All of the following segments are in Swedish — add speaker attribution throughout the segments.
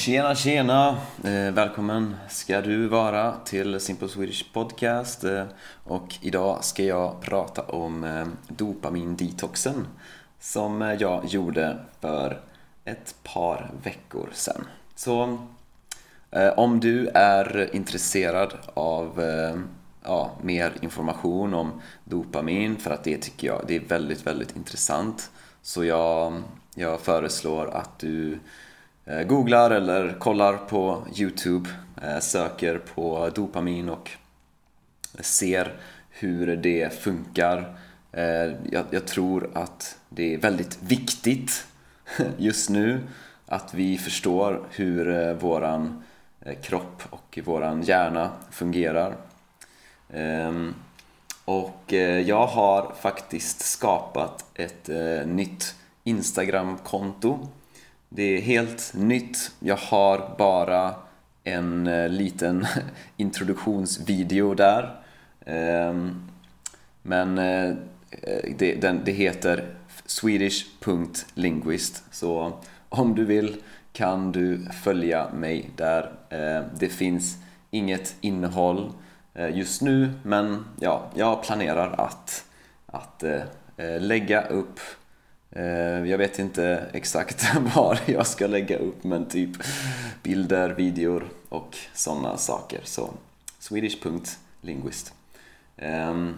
Speaker 1: Tjena tjena! Eh, välkommen ska du vara till Simple Swedish Podcast eh, och idag ska jag prata om eh, dopamin-detoxen som eh, jag gjorde för ett par veckor sedan. Så eh, om du är intresserad av eh, ja, mer information om dopamin för att det tycker jag det är väldigt, väldigt intressant så jag, jag föreslår att du Eh, Eh, googlar eller kollar på Youtube, eh, söker på dopamin och eh, ser hur det funkar. Jag, jag, tror att det är väldigt viktigt just nu att vi förstår hur våran kropp och våran hjärna fungerar. Ehm, och jag har faktiskt skapat ett nytt Instagram-konto det är helt nytt. Jag har bara en eh, liten introduktionsvideo där. Ehm, men eh, eh, det, den, det heter swedish.linguist så om du vill kan du följa mig där. Ehm, det finns inget innehåll just nu men ja, jag planerar att, att lägga upp Eh, jag vet inte exakt var jag ska lägga upp men typ bilder, videor och sådana saker. Så swedish.linguist. Ehm,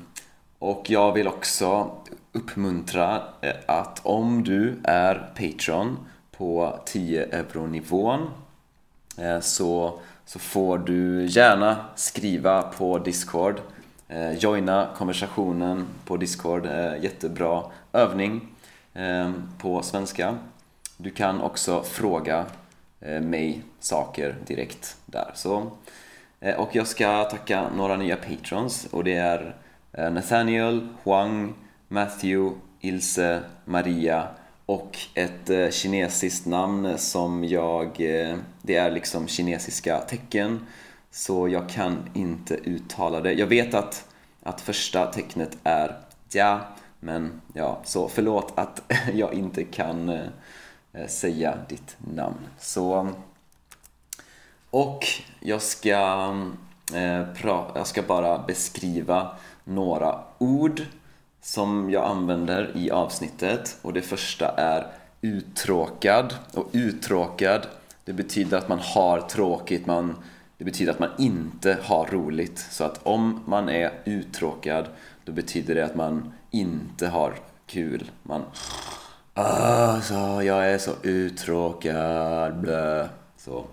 Speaker 1: och jag vill också uppmuntra eh, att om du är Patreon på 10 euro-nivån eh, så, så får du gärna skriva på Discord. Joina konversationen på Discord, jättebra övning. Ehm, på svenska. Du kan också fråga eh, mig saker direkt där. Så, eh, och jag ska tacka några nya patrons och det är eh, Nathaniel, Huang, Matthew, Ilse, Maria och ett kinesiskt namn som jag... Det är liksom kinesiska tecken så jag kan inte uttala det. Jag vet att, att första tecknet är ja men ja, så förlåt att jag inte kan eh, säga ditt namn. Så, och jag ska, eh, jag ska bara beskriva några ord som jag använder i avsnittet och det första är uttråkad och uttråkad det betyder att man har tråkigt, man, det betyder att man inte har roligt. Så att om man är uttråkad då betyder det att man inte har kul. Man... Alltså, jag är så uttråkad. Blö. Så,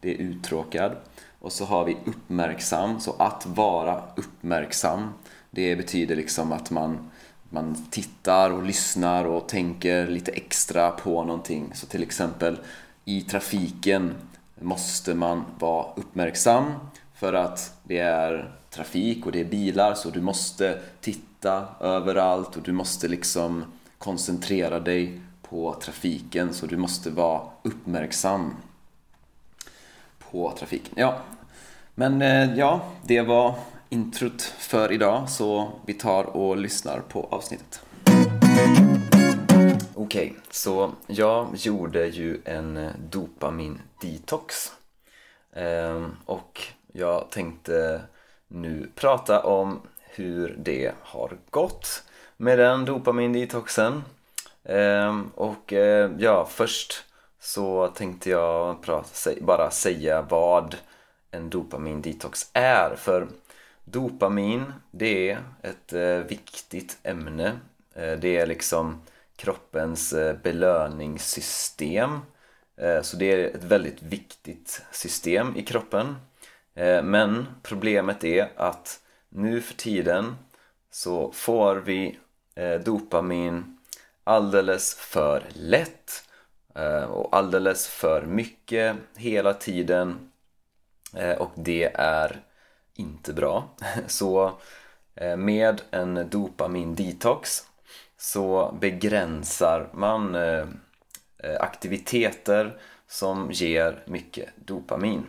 Speaker 1: det är uttråkad. Och så har vi uppmärksam. Så att vara uppmärksam. Det betyder liksom att man, man tittar och lyssnar och tänker lite extra på någonting. Så till exempel i trafiken måste man vara uppmärksam för att det är trafik och det är bilar så du måste titta överallt och du måste liksom koncentrera dig på trafiken så du måste vara uppmärksam på trafiken. Ja, men eh, ja, det var introt för idag så vi tar och lyssnar på avsnittet. Okej, okay, så jag gjorde ju en eh, dopamin-detox ehm, och jag tänkte nu prata om hur det har gått med den dopamin-detoxen. Ehm, och eh, ja, först så tänkte jag bara säga vad en dopamin-detox är. För dopamin, det är ett eh, viktigt ämne. Eh, det är liksom kroppens belöningssystem. Så det är ett väldigt viktigt system i kroppen. Eh, men problemet är att nu för tiden så får vi eh, dopamin alldeles för lätt eh, och alldeles för mycket hela tiden och det är inte bra. Så med en dopamin-detox så begränsar man aktiviteter som ger mycket dopamin.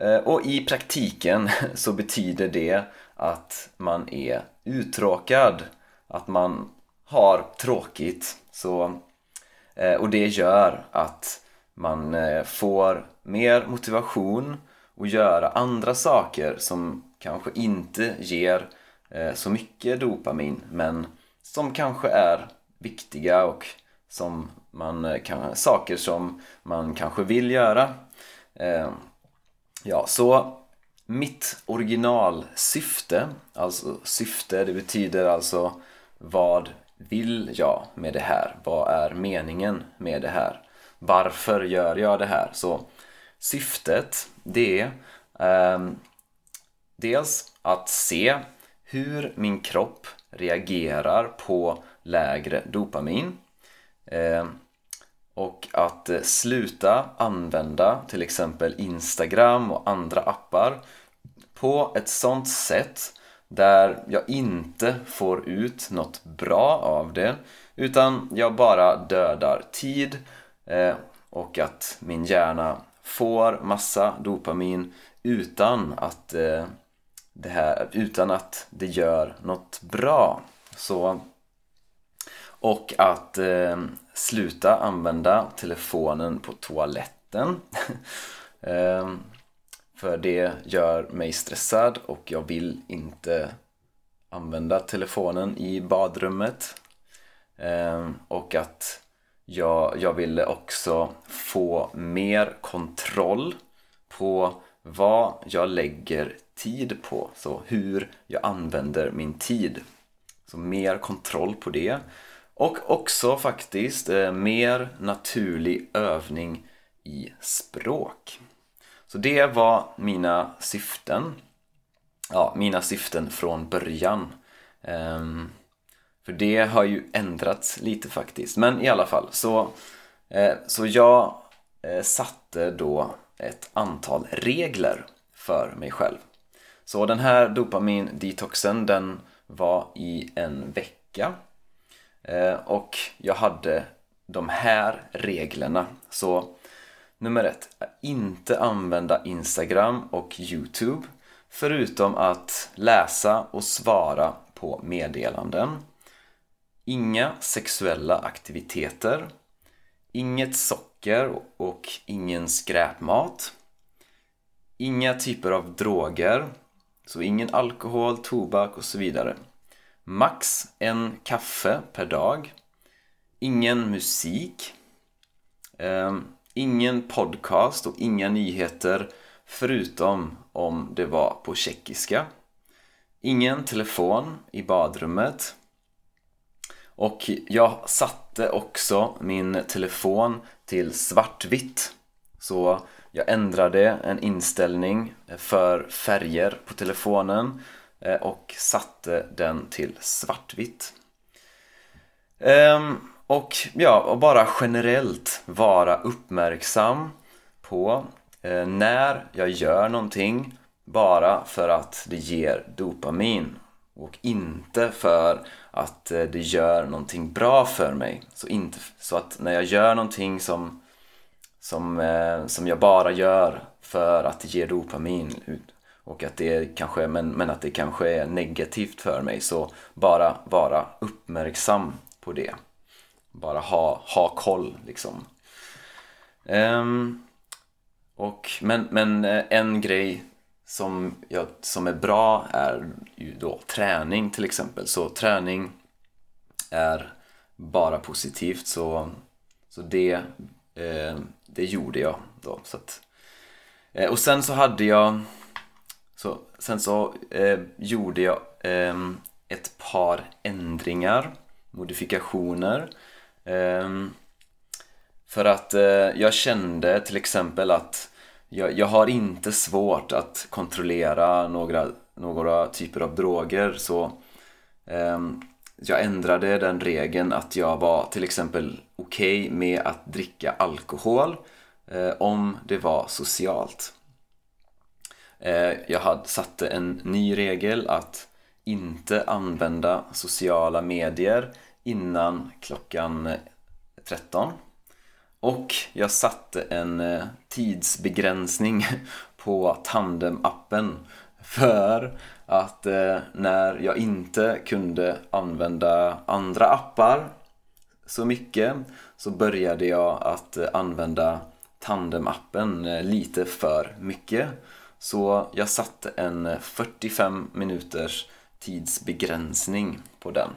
Speaker 1: Eh, och i praktiken så betyder det att man är uttråkad, att man har tråkigt. Så, eh, och det gör att man eh, får mer motivation att göra andra saker som kanske inte ger så mycket dopamin men som kanske är viktiga och som man kan, saker som man kanske vill göra. Ja, så mitt originalsyfte, alltså syfte, det betyder alltså vad vill jag med det här? Vad är meningen med det här? Varför gör jag det här? Så syftet, det är eh, dels att se hur min kropp reagerar på lägre dopamin eh, och att eh, sluta använda till exempel Instagram och andra appar på ett sånt sätt där jag inte får ut något bra av det utan jag bara dödar tid eh, och att min hjärna får massa dopamin utan att eh, det här, utan att det gör något bra. Så, och att eh, sluta använda telefonen på toaletten. eh, för det gör mig stressad och jag vill inte använda telefonen i badrummet. Eh, och att jag, jag ville också få mer kontroll på vad jag lägger tid på. Så hur jag använder min tid. Så mer kontroll på det. Och också faktiskt eh, mer naturlig övning i språk. Så det var mina syften. Ja, mina syften från början. Ehm, för det har ju ändrats lite faktiskt. Men i alla fall, så, eh, så jag eh, satte då ett antal regler för mig själv. Så den här dopamin-detoxen den var i en vecka. Eh, och jag hade de här reglerna. Så nummer ett, inte använda Instagram och Youtube förutom att läsa och svara på meddelanden. Inga sexuella aktiviteter. Inget socker och ingen skräpmat. Inga typer av droger. Så ingen alkohol, tobak och så vidare. Max en kaffe per dag. Ingen musik. Ehm, ingen podcast och inga nyheter förutom om det var på tjeckiska. Ingen telefon i badrummet. Och jag satte också min telefon till svartvitt. Så jag ändrade en inställning för färger på telefonen Eh, och satte den till svartvitt. Ehm, och ja, och bara generellt vara uppmärksam på eh, när jag gör någonting bara för att det ger dopamin och inte för att eh, det gör någonting bra för mig. Så, inte, så att när jag gör någonting som, som, som jag bara gör för att det ger dopamin och att det kanske, men, men att det kanske är negativt för mig så bara vara uppmärksam på det. Bara ha, ha koll liksom. Um, och, men, men eh, en grej som, ja, som är bra är ju då träning till exempel. Så träning är bara positivt så, så det, eh, det gjorde jag då. Så att, eh, och sen så hade jag så, Sen så eh, gjorde jag eh, ett par ändringar, modifikationer Eh, för att eh, jag kände till exempel att jag, jag har inte svårt att kontrollera några, några typer av droger så eh, jag ändrade den regeln att jag var till exempel okej okay med att dricka alkohol eh, om det var socialt. Eh, jag hade, satte en ny regel att inte använda sociala medier innan klockan eh, 13 och jag satte en eh, tidsbegränsning på Tandem-appen för att när jag inte kunde använda andra appar så mycket så började jag att använda Tandem-appen lite för mycket. Så jag satte en 45 minuters tidsbegränsning på den.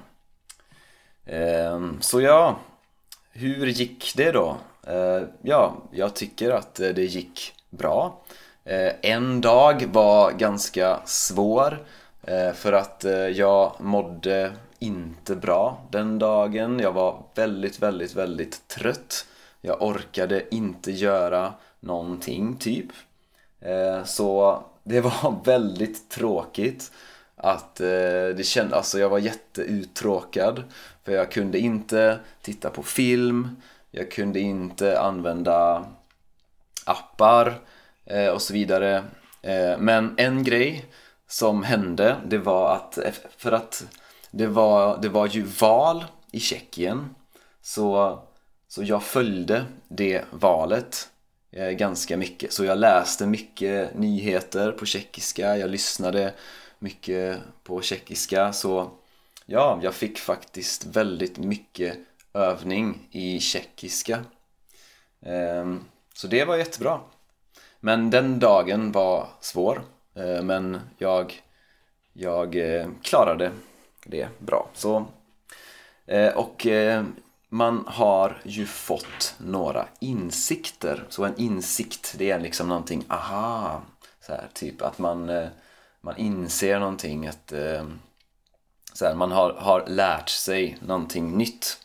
Speaker 1: Ehm, så ja, hur gick det då? Eh, ja, jag tycker att det gick bra. Eh, en dag var ganska svår eh, för att jag mådde inte bra den dagen. Jag var väldigt, väldigt, väldigt trött. Jag orkade inte göra någonting, typ. Eh, så det var väldigt tråkigt att eh, det kändes, alltså jag var jätteuttråkad för jag kunde inte titta på film, jag kunde inte använda appar eh, och så vidare. Men en grej som hände, det var att, för att det var, det var ju val i Tjeckien så, så jag följde det valet Eh, ganska mycket. Så jag läste mycket nyheter på tjeckiska, jag lyssnade mycket på tjeckiska så Ja, jag fick faktiskt väldigt mycket övning i tjeckiska. Ehm, så det var jättebra. Men den dagen var svår. Eh, men jag, jag eh, klarade det bra. Så, och man har ju fått några insikter. Så en insikt, det är liksom någonting, aha, så här, typ att man, eh, man inser någonting, att eh, så här, man har, har lärt sig någonting nytt.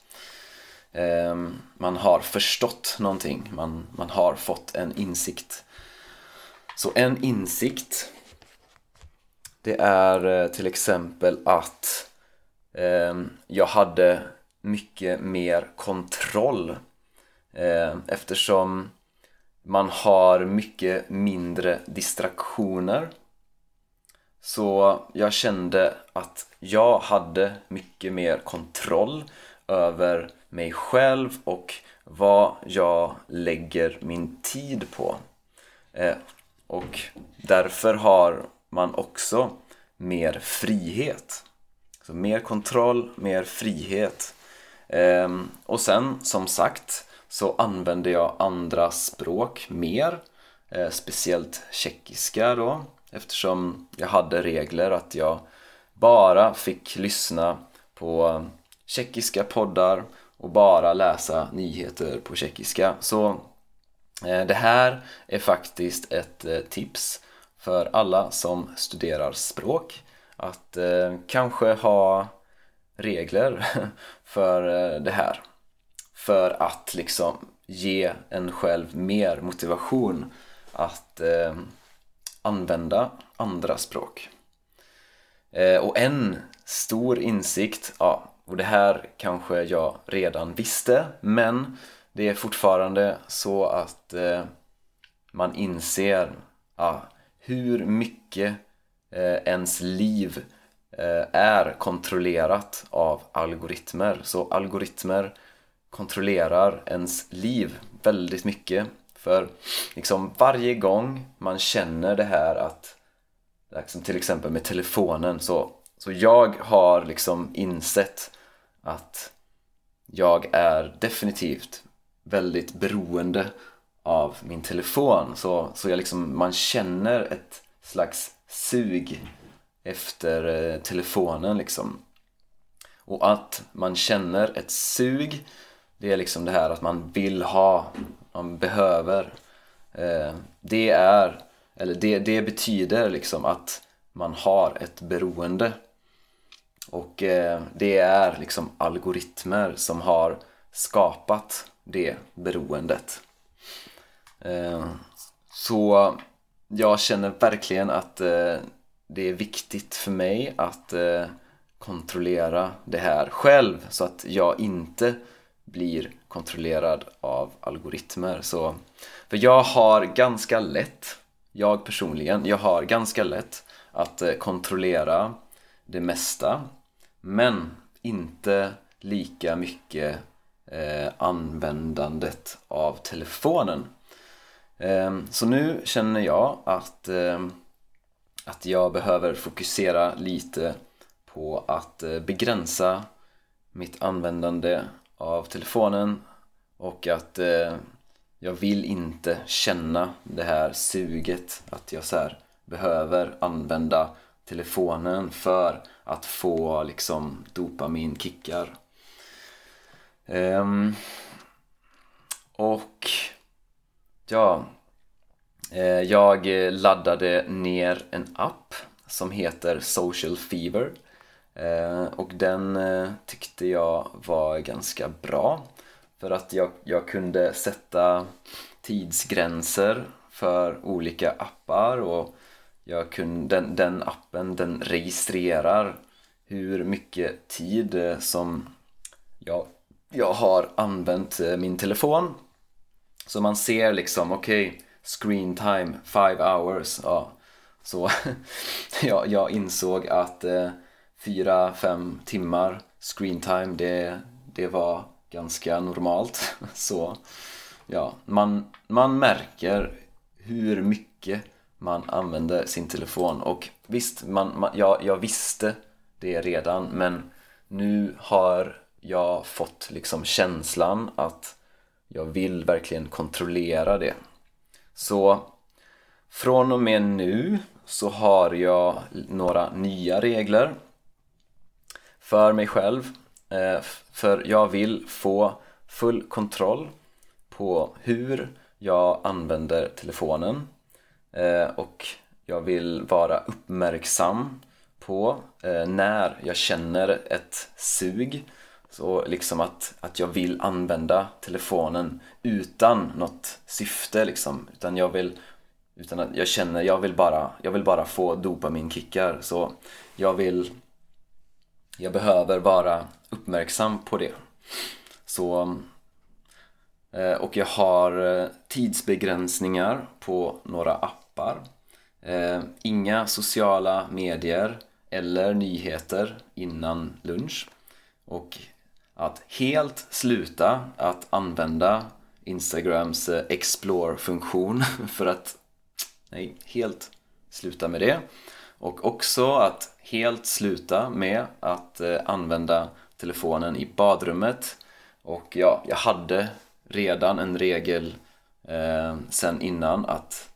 Speaker 1: Ehm, man har förstått någonting, man, man har fått en insikt. Så en insikt det är eh, till exempel att ehm, jag hade mycket mer kontroll eh, eftersom man har mycket mindre distraktioner så jag kände att jag hade mycket mer kontroll över mig själv och vad jag lägger min tid på. Eh, och därför har man också mer frihet. Så mer kontroll, mer frihet. Ehm, och sen som sagt så använder jag andra språk mer. Eh, speciellt tjeckiska då eftersom jag hade regler att jag bara fick lyssna på tjeckiska poddar och bara läsa nyheter på tjeckiska. Så eh, det här är faktiskt ett eh, tips för alla som studerar språk att eh, kanske ha regler för eh, det här för att liksom ge en själv mer motivation att eh, använda andra språk. Eh, och en stor insikt, ja, och det här kanske jag redan visste, men det är fortfarande så att eh, man inser ja, hur mycket eh, ens liv Eh, är kontrollerat av algoritmer. Så algoritmer kontrollerar ens liv väldigt mycket för liksom varje gång man känner det här att liksom till exempel med telefonen så, så jag har liksom insett att jag är definitivt väldigt beroende av min telefon så, så jag liksom, man känner ett slags sug efter eh, telefonen liksom och att man känner ett sug det är liksom det här att man vill ha man behöver. Eh, det är, eller det, det betyder liksom att man har ett beroende. Och eh, det är liksom algoritmer som har skapat det beroendet. Så jag känner verkligen att det är viktigt för mig att eh, kontrollera det här själv så att jag inte blir kontrollerad av algoritmer. Så, för jag har ganska lätt, jag personligen, jag har ganska lätt att eh, kontrollera det mesta men inte lika mycket eh, användandet av telefonen. Eh, så nu känner jag att, eh, att jag behöver fokusera lite på att eh, begränsa mitt användande av telefonen och att eh, jag vill inte känna det här suget att jag så här behöver använda telefonen för att få liksom dopaminkickar. Um, ehm, och ja, Eh, jag laddade ner en app som heter Social Fever. Eh, och den eh, tyckte jag var ganska bra. För att jag, jag kunde sätta tidsgränser för olika appar och jag kunde, den, den appen den registrerar hur mycket tid som jag, jag har använt min telefon. Så man ser liksom, okej, okay, screen time, 5 hours. Ja. Så ja, jag insåg att eh, fyra, fem timmar screen time, det, det var ganska normalt. Så ja, man, man märker hur mycket man använder sin telefon och visst, man, man, ja, jag visste det redan men nu har jag fått liksom känslan att jag vill verkligen kontrollera det. Så från och med nu så har jag några nya regler för mig själv. Eh, för jag vill få full kontroll på hur jag använder telefonen eh, och jag vill vara uppmärksam på eh, när jag känner ett sug så liksom att, att jag vill använda telefonen utan något syfte liksom. Utan jag vill, utan att jag känner, jag vill bara, jag vill bara få dopaminkickar. Så jag vill, jag behöver vara uppmärksam på det. Så, eh, och jag har eh, tidsbegränsningar på några appar. Eh, inga sociala medier eller nyheter innan lunch. Och att helt sluta att använda Instagrams eh, Explore-funktion för att nej, helt sluta med det. Och också att helt sluta med att eh, använda telefonen i badrummet. Och ja, jag hade redan en regel eh, sen innan att,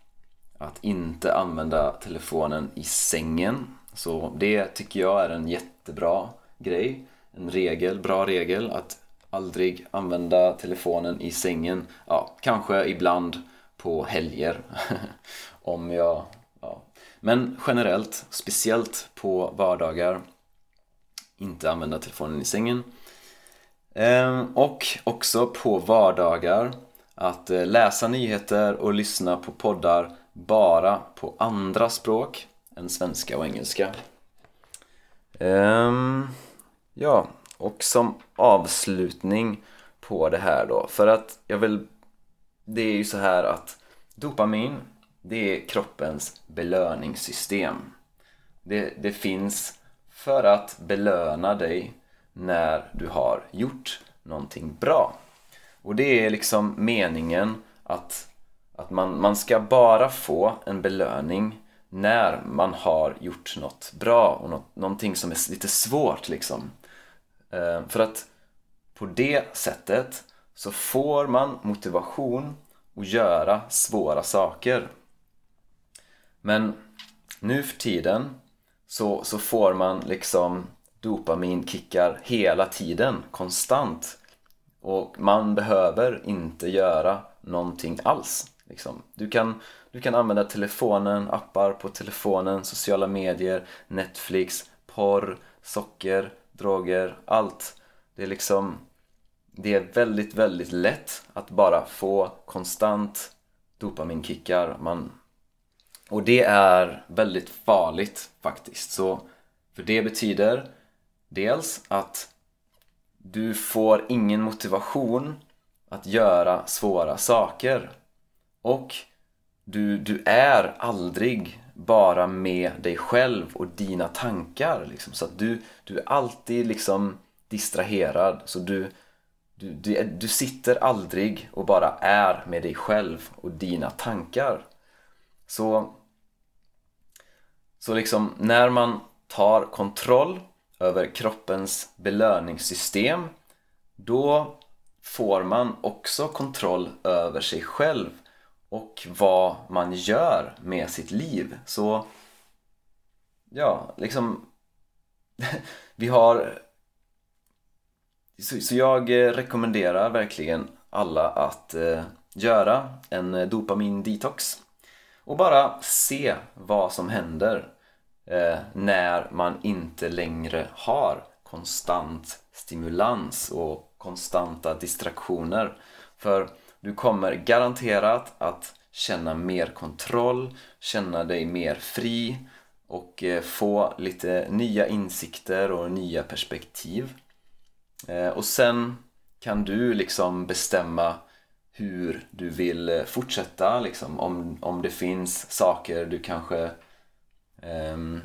Speaker 1: att inte använda telefonen i sängen. Så det tycker jag är en jättebra grej en regel, bra regel att aldrig använda telefonen i sängen. Ja, kanske ibland på helger. Om jag... Ja. Men generellt, speciellt på vardagar, inte använda telefonen i sängen. Ehm, och också på vardagar att eh, läsa nyheter och lyssna på poddar bara på andra språk än svenska och engelska. Um, Ja, och som avslutning på det här då, för att jag vill... Det är ju så här att dopamin, det är kroppens belöningssystem. Det, det finns för att belöna dig när du har gjort någonting bra. Och det är liksom meningen att, att man, man ska bara få en belöning när man har gjort något bra och något, någonting som är lite svårt liksom. Eh, för att på det sättet så får man motivation att göra svåra saker. Men nu för tiden så, så får man liksom dopaminkickar hela tiden, konstant. Och man behöver inte göra någonting alls. Liksom. Du, kan, du kan använda telefonen, appar på telefonen, sociala medier, Netflix, porr, socker, droger, allt. Det är liksom det är väldigt, väldigt lätt att bara få konstant dopaminkickar. Man, och det är väldigt farligt faktiskt. Så, för det betyder dels att du får ingen motivation att göra svåra saker. Och du, du är aldrig bara med dig själv och dina tankar. Liksom. Så att du, du är alltid liksom distraherad. Så du, du, du, du sitter aldrig och bara är med dig själv och dina tankar. Så, så liksom när man tar kontroll över kroppens belöningssystem då, får man också kontroll över sig själv och vad man gör med sitt liv. Så ja, liksom vi har så, så jag eh, rekommenderar verkligen alla att eh, göra en eh, dopamin-detox och bara se vad som händer eh, när man inte längre har konstant stimulans och konstanta distraktioner. För du kommer garanterat att känna mer kontroll, känna dig mer fri och eh, få lite nya insikter och nya perspektiv. Eh, och sen kan du liksom bestämma hur du vill eh, fortsätta liksom. om, om det finns saker du kanske um,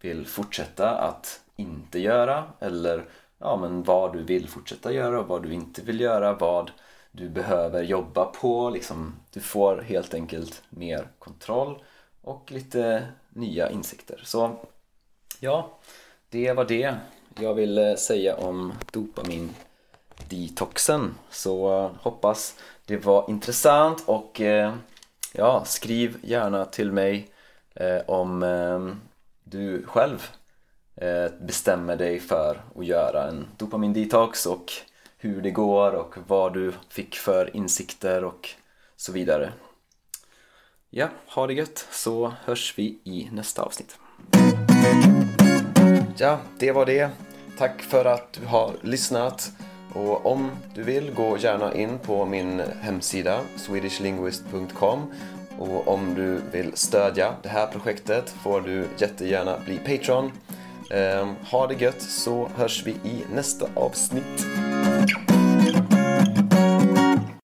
Speaker 1: vill fortsätta att inte göra eller ja, men vad du vill fortsätta göra och vad du inte vill göra, vad du behöver jobba på. Liksom, du får helt enkelt mer kontroll och lite nya insikter. Så ja, det var det jag ville säga om dopamin-detoxen. Så hoppas det var intressant och eh, ja, skriv gärna till mig eh, om eh, du själv eh, bestämmer dig för att göra en dopamin-detox och hur det går och vad du fick för insikter och så vidare. Ja, ha det gött så hörs vi i nästa avsnitt. Ja, det var det. Tack för att du har lyssnat. Och om du vill, gå gärna in på min hemsida swedishlinguist.com och om du vill stödja det här projektet får du jättegärna bli Patreon. Ehm, ha det gött så hörs vi i nästa avsnitt. Thank you.